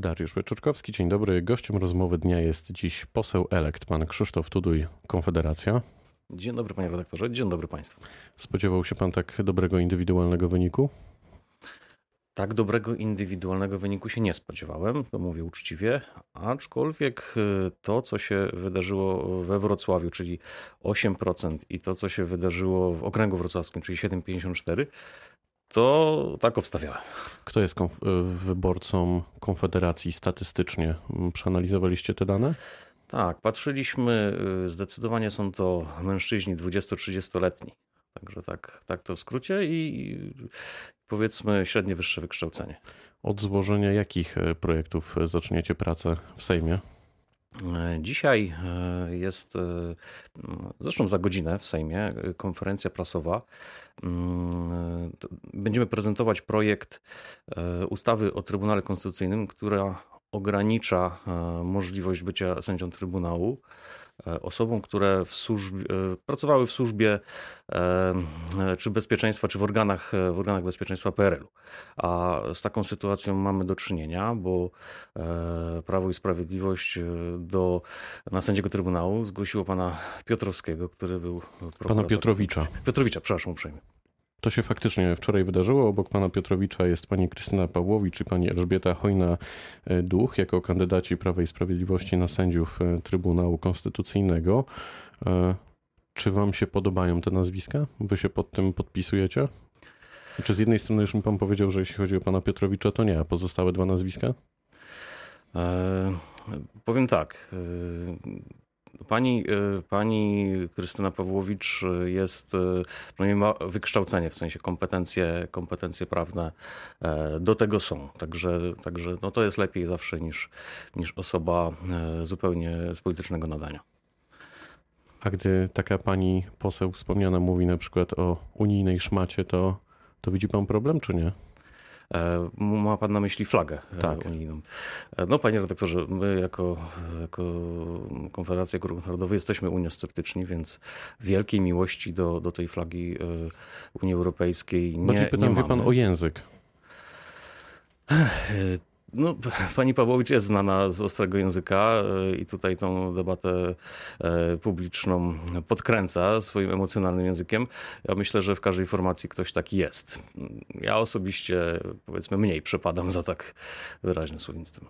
Dariusz Wieczorkowski, dzień dobry. Gościem rozmowy dnia jest dziś poseł elekt, pan Krzysztof Tuduj, Konfederacja. Dzień dobry panie redaktorze, dzień dobry państwu. Spodziewał się pan tak dobrego indywidualnego wyniku? Tak dobrego indywidualnego wyniku się nie spodziewałem, to mówię uczciwie, aczkolwiek y, to, co się wydarzyło we Wrocławiu, czyli 8% i to, co się wydarzyło w okręgu wrocławskim, czyli 7,54, to tak obstawiałem. Kto jest konf- y, wyborcą Konfederacji statystycznie? Przeanalizowaliście te dane? Tak, patrzyliśmy, y, zdecydowanie są to mężczyźni 20-30-letni. Także tak, tak to w skrócie i powiedzmy średnie wyższe wykształcenie. Od złożenia jakich e, projektów zaczniecie pracę w Sejmie? E, Dzisiaj e, jest, zresztą za godzinę w Sejmie, konferencja prasowa. Mm, Będziemy prezentować projekt ustawy o Trybunale Konstytucyjnym, która ogranicza możliwość bycia sędzią Trybunału osobom, które w służbie, pracowały w służbie czy bezpieczeństwa, czy w organach, w organach bezpieczeństwa PRL-u. A z taką sytuacją mamy do czynienia, bo Prawo i Sprawiedliwość do, na sędziego Trybunału zgłosiło pana Piotrowskiego, który był Pana Piotrowicza. Piotrowicza, przepraszam uprzejmie. To się faktycznie wczoraj wydarzyło. Obok pana Piotrowicza jest pani Krystyna Pawłowicz i pani Elżbieta Hojna-Duch jako kandydaci Prawa i Sprawiedliwości na sędziów Trybunału Konstytucyjnego. Czy wam się podobają te nazwiska? Wy się pod tym podpisujecie? Czy z jednej strony już mi pan powiedział, że jeśli chodzi o pana Piotrowicza, to nie, a pozostałe dwa nazwiska? E, powiem tak. E, pani, e, pani Krystyna Pawłowicz jest, przynajmniej ma wykształcenie, w sensie kompetencje, kompetencje prawne do tego są. Także, także no to jest lepiej zawsze niż, niż osoba zupełnie z politycznego nadania. A gdy taka pani poseł wspomniana mówi na przykład o unijnej szmacie, to, to widzi pan problem, czy nie? Ma pan na myśli flagę tak. unijną. No panie redaktorze, my jako, jako Konfederacja Grup Narodowych jesteśmy uniosceptyczni, więc wielkiej miłości do, do tej flagi Unii Europejskiej nie Bardziej pytam, nie wie pan o język. No, pani Pawłowicz jest znana z ostrego języka i tutaj tą debatę publiczną podkręca swoim emocjonalnym językiem. Ja myślę, że w każdej formacji ktoś taki jest. Ja osobiście, powiedzmy, mniej przepadam za tak wyraźnym słownictwem.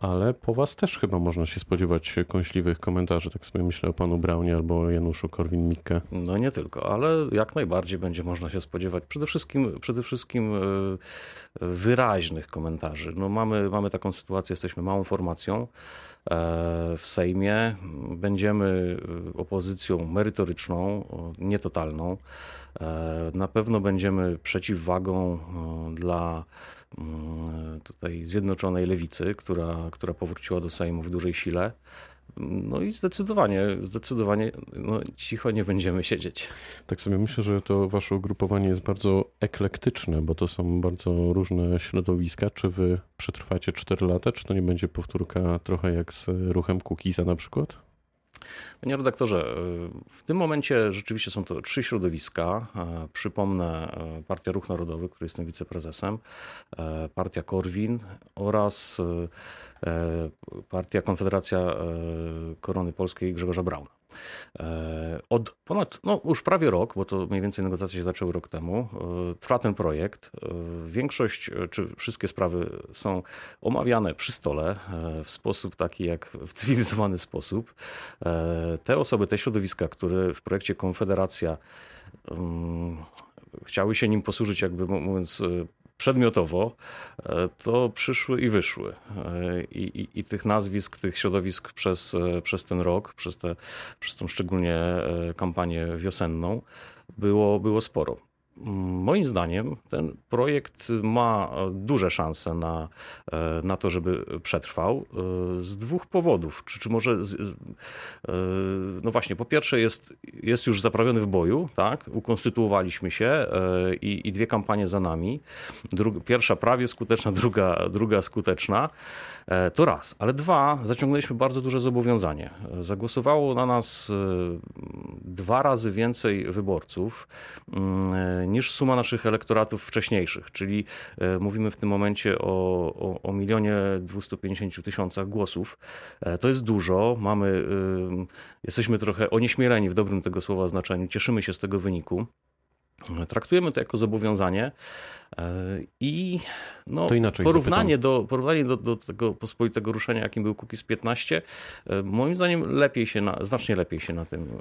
Ale po was też chyba można się spodziewać kąśliwych komentarzy, tak sobie myślę o panu Braunie albo Januszu Korwin-Mikke. No nie tylko, ale jak najbardziej będzie można się spodziewać przede wszystkim, przede wszystkim wyraźnych komentarzy. No mamy, mamy taką sytuację, jesteśmy małą formacją w Sejmie. Będziemy opozycją merytoryczną, nietotalną. Na pewno będziemy przeciwwagą dla tutaj Zjednoczonej Lewicy, która, która powróciła do Sejmu w dużej sile. No i zdecydowanie, zdecydowanie no, cicho nie będziemy siedzieć. Tak sobie myślę, że to wasze ugrupowanie jest bardzo eklektyczne, bo to są bardzo różne środowiska. Czy wy przetrwacie 4 lata, czy to nie będzie powtórka trochę jak z ruchem Kukiza na przykład? Panie redaktorze, w tym momencie rzeczywiście są to trzy środowiska. Przypomnę Partia Ruch Narodowy, który jestem wiceprezesem, Partia Korwin oraz Partia Konfederacja Korony Polskiej Grzegorza Brauna. Od ponad, no już prawie rok, bo to mniej więcej negocjacje się zaczęły rok temu, trwa ten projekt. Większość, czy wszystkie sprawy są omawiane przy stole w sposób taki jak w cywilizowany sposób. Te osoby, te środowiska, które w projekcie Konfederacja um, chciały się nim posłużyć, jakby mówiąc przedmiotowo, to przyszły i wyszły. I, i, I, tych nazwisk, tych środowisk przez, przez ten rok, przez, te, przez tą szczególnie kampanię wiosenną było, było sporo. Moim zdaniem ten projekt ma duże szanse na, na to, żeby przetrwał z dwóch powodów. Czy, czy może, z, no właśnie, po pierwsze jest, jest już zaprawiony w boju, tak? ukonstytuowaliśmy się i, i dwie kampanie za nami. Drug, pierwsza prawie skuteczna, druga, druga skuteczna. To raz, ale dwa, zaciągnęliśmy bardzo duże zobowiązanie. Zagłosowało na nas dwa razy więcej wyborców niż suma naszych elektoratów wcześniejszych, czyli mówimy w tym momencie o, o, milionie 250 tysiącach głosów. To jest dużo, mamy, jesteśmy trochę onieśmieleni w dobrym tego słowa znaczeniu, cieszymy się z tego wyniku. Traktujemy to jako zobowiązanie i no, to inaczej porównanie, do, porównanie do, do tego pospolitego ruszenia, jakim był Kukiz 15, moim zdaniem lepiej się na, znacznie lepiej się na tym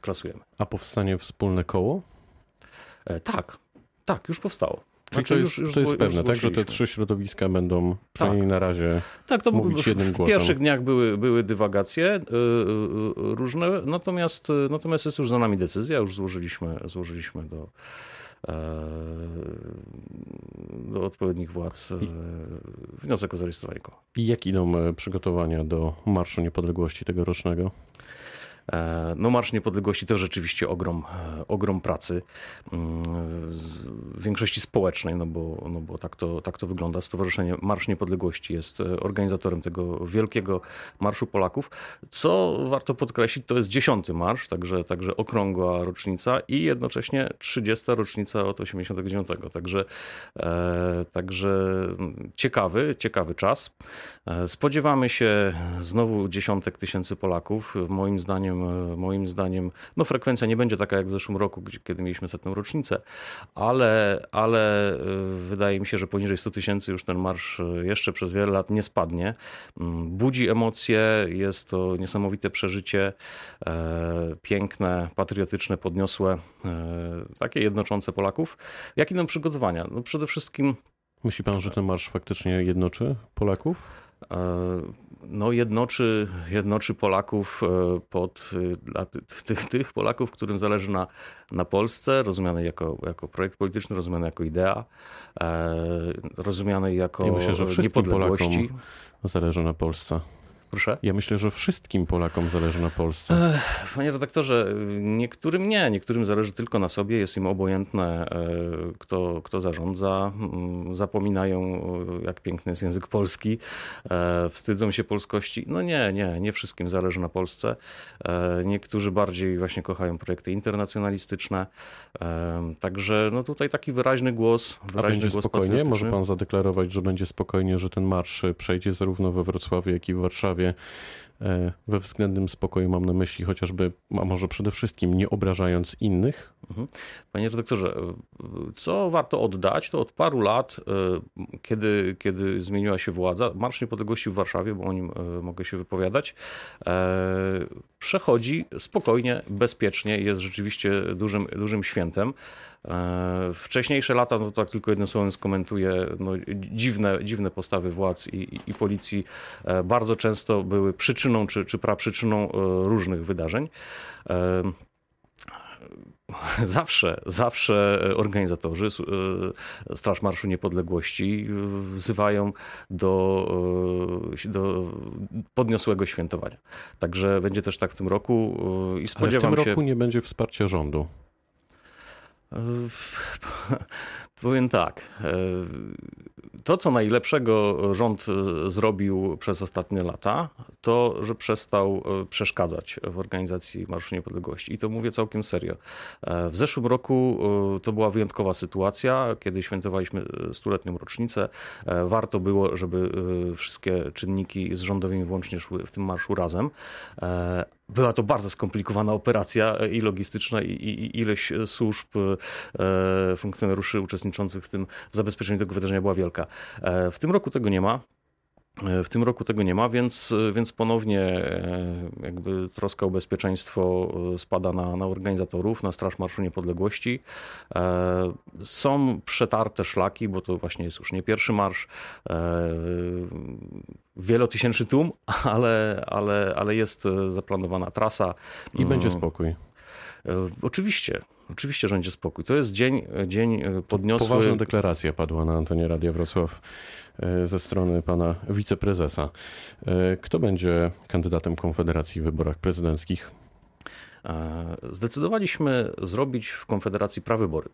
klasujemy. A powstanie wspólne koło? Tak, tak, już powstało. Czyli znaczy, to jest, już, już to jest pewne, tak? Że te trzy środowiska będą przynajmniej tak. na razie tak, to mówić jednym głosem. W pierwszych dniach były, były dywagacje yy, różne, natomiast, natomiast jest już za nami decyzja, już złożyliśmy, złożyliśmy do, do odpowiednich władz wniosek o zarejestrowanie koła. I jak idą przygotowania do Marszu Niepodległości tegorocznego? E, no Marsz Niepodległości to rzeczywiście ogrom, e, ogrom pracy, mm, w większości społecznej, no bo, no bo tak, to, tak to wygląda. Stowarzyszenie Marsz Niepodległości jest e, organizatorem tego wielkiego Marszu Polaków. Co warto podkreślić, to jest dziesiąty marsz, także, także okrągła rocznica i jednocześnie 30. rocznica od 89. Także, także ciekawy, ciekawy czas. Spodziewamy się znowu dziesiątek tysięcy Polaków. Moim zdaniem moim zdaniem, no frekwencja nie będzie taka jak w zeszłym roku, kiedy mieliśmy setną rocznicę, ale, ale e, wydaje mi się, że poniżej 100 tysięcy już ten marsz e, jeszcze przez wiele lat nie spadnie. Mm, budzi emocje, jest to niesamowite przeżycie, piękne, patriotyczne, podniosłe, takie jednoczące Polaków. Jak idą przygotowania? No przede wszystkim Myśli pan, że ten marsz faktycznie jednoczy Polaków? No, jednoczy, jednoczy Polaków e, pod, e, dla tych, tych Polaków, którym zależy na, na Polsce, rozumianej jako, jako projekt polityczny, rozumianej jako idea, e, rozumianej jako ja myślę, że wszystkim Polakom zależy na Polsce. Proszę? Ja myślę, że wszystkim Polakom zależy na Polsce. Panie redaktorze, niektórym nie. Niektórym zależy tylko na sobie. Jest im obojętne, e, kto, kto zarządza. Mm, zapominają, jak piękny jest język polski. E, wstydzą się polskości. No nie, nie. Nie wszystkim zależy na Polsce. E, niektórzy bardziej właśnie kochają projekty internacjonalistyczne. Także no tutaj taki wyraźny głos. Wyraźny A będzie głos spokojnie? Może pan zadeklarować, że będzie spokojnie, że ten marsz przejdzie zarówno we Wrocławiu, jak i w Warszawie sprawie e, we względnym spokoju mam na myśli chociażby, a może przede wszystkim nie obrażając innych? Mhm. Panie redaktorze, e, co warto oddać, to od paru lat, e, kiedy, kiedy zmieniła się władza, Marsz Niepodległości w Warszawie, bo o nim mogę się wypowiadać, przechodzi spokojnie, bezpiecznie, jest rzeczywiście dużym, dużym świętem. E, wcześniejsze lata, no tak tylko jednym słowem skomentuję, no, dziwne, dziwne postawy władz i, i, i policji e, bardzo często były przyczyną czy, czy praprzyczyną e, różnych wydarzeń zawsze, zawsze organizatorzy Straż Marszu Niepodległości wzywają do, do podniosłego świętowania. Także będzie też tak w tym roku i spodziewam Ale w tym się... roku nie będzie wsparcia rządu. Powiem tak. E, to, co najlepszego rząd e, zrobił przez ostatnie lata, to, że przestał e, przeszkadzać w organizacji Marszu Niepodległości. I to mówię całkiem serio. W zeszłym roku to była wyjątkowa sytuacja, kiedy świętowaliśmy stuletnią rocznicę. Warto było, żeby wszystkie czynniki z rządowymi włącznie szły w tym marszu razem. Była to bardzo skomplikowana operacja i logistyczna, i, i ileś służb, funkcjonariuszy uczestniczących w tym zabezpieczeniu tego wydarzenia była wielka. E, w tym roku tego nie ma. E, w tym roku tego nie ma, więc, więc ponownie e, jakby troska o bezpieczeństwo spada na, na organizatorów, na Straż Marszu Niepodległości. Są przetarte szlaki, bo to właśnie jest już nie pierwszy marsz. Wielotysięczny tłum, ale, ale, ale jest zaplanowana trasa. I będzie mm. spokój. Oczywiście, Oczywiście, że będzie spokój. To jest dzień, dzień e, podniosły... Poważna deklaracja padła na antenie Radia Wrocław e, ze strony pana wiceprezesa. E, kto będzie kandydatem Konfederacji w wyborach prezydenckich? Zdecydowaliśmy zrobić w Konfederacji prawybory.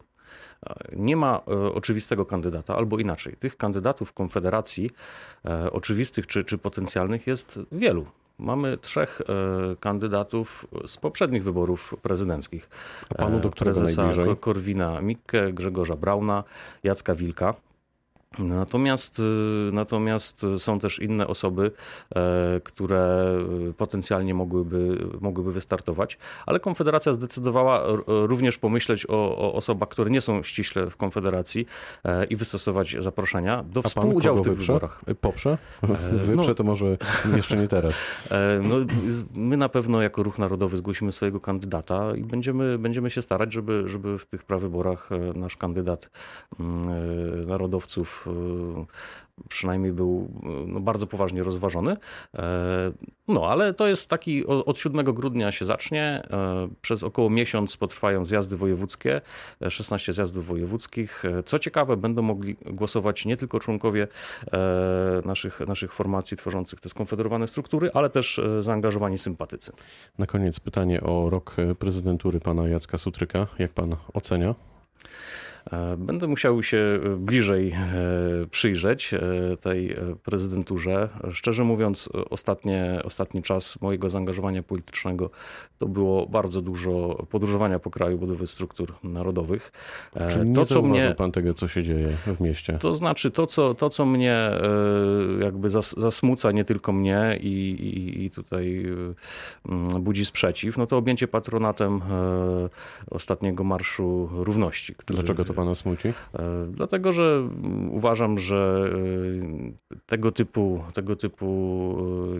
Nie ma oczywistego kandydata, albo inaczej. Tych kandydatów Konfederacji, oczywistych czy, czy potencjalnych, jest wielu Mamy trzech e, kandydatów z poprzednich wyborów prezydenckich. A panu do którego Prezesa najbliżej? Korwina Mikke, Grzegorza Brauna, Jacka Wilka. Natomiast, y, natomiast są też inne osoby, e, które potencjalnie mogłyby, mogłyby wystartować, ale Konfederacja zdecydowała również pomyśleć o, o osobach, które nie są ściśle w Konfederacji e, i wystosować zaproszenia do A współudziału w tych wyprze? wyborach. Poprze? Wyprze no- to może jeszcze nie teraz. E, No, my na pewno jako Ruch Narodowy zgłosimy swojego kandydata i będziemy, będziemy się starać, żeby, żeby w tych prawyborach e, nasz kandydat mm, e, narodowców e, przynajmniej był e, no, bardzo poważnie rozważony. E, No, ale to jest taki, od 7 grudnia się zacznie. e, Przez około miesiąc potrwają zjazdy wojewódzkie, e, 16 zjazdów wojewódzkich. E, Co ciekawe, będą mogli głosować nie tylko członkowie e, naszych, naszych formacji tworzących te skonfederowane struktury, ale też e, zaangażowani sympatycy. Na koniec pytanie o rok e, prezydentury pana Jacka Sutryka. Jak pan ocenia? E, Będę musiał się e, bliżej e, przyjrzeć tej prezydenturze. Szczerze mówiąc, ostatnie, ostatni czas mojego zaangażowania politycznego to było bardzo dużo podróżowania po kraju, budowy struktur narodowych. Czyli nie to, co mnie, pan tego, co się dzieje w mieście? to znaczy to, co, to, co mnie jakby zas, zasmuca nie tylko mnie i, i, i tutaj mm, budzi sprzeciw, no to objęcie patronatem ostatniego Marszu Równości. który- Dlaczego to pana smuci? E, Dlatego, że mm, uważam, że e, tego typu, tego typu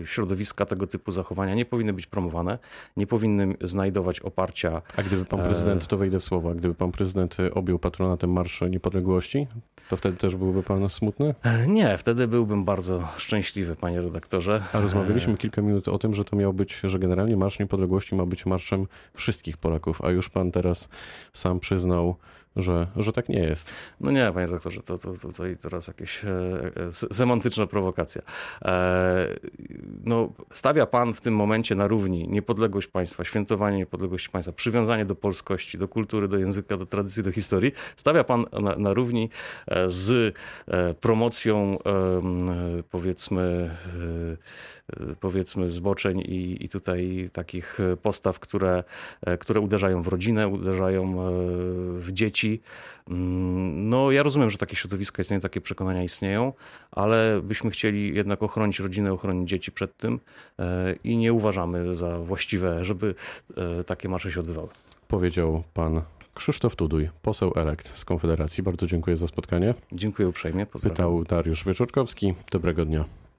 e, środowiska, tego typu zachowania nie powinny być promowane, nie powinny znajdować oparcia. A gdyby pan prezydent, to wejdę w słowa, gdyby pan prezydent objął patronatem Marsz Niepodległości, to wtedy też byłby pan smutny? Nie, wtedy byłbym bardzo szczęśliwy, panie redaktorze. A rozmawialiśmy kilka minut o tym, że to miał być, że generalnie Marsz Niepodległości ma być marszem wszystkich Polaków, a już pan teraz sam przyznał, że, że tak nie jest. No nie, panie redaktorze, to, to, to tutaj teraz jakieś e, e, semantyczna prowokacja. E, no, stawia pan w tym momencie na równi niepodległość państwa, świętowanie niepodległości państwa, przywiązanie do polskości, do kultury, do języka, do tradycji, do historii. Stawia pan na, na równi e, z e, promocją powiedzmy powiedzmy zboczeń i, i tutaj takich postaw, które, które uderzają w rodzinę, uderzają e, w dzieci. Mm, No, ja rozumiem, że takie środowiska istnieją, takie przekonania istnieją, ale byśmy chcieli jednak ochronić rodzinę, ochronić dzieci przed tym e, i nie uważamy za właściwe, żeby e, takie marsze się odbywały. Powiedział pan Krzysztof Tuduj, poseł elekt z Konfederacji. Bardzo dziękuję za spotkanie. Dziękuję uprzejmie. Pozdrawiam. Pytał Dariusz Wieczorkowski. Dobrego dnia.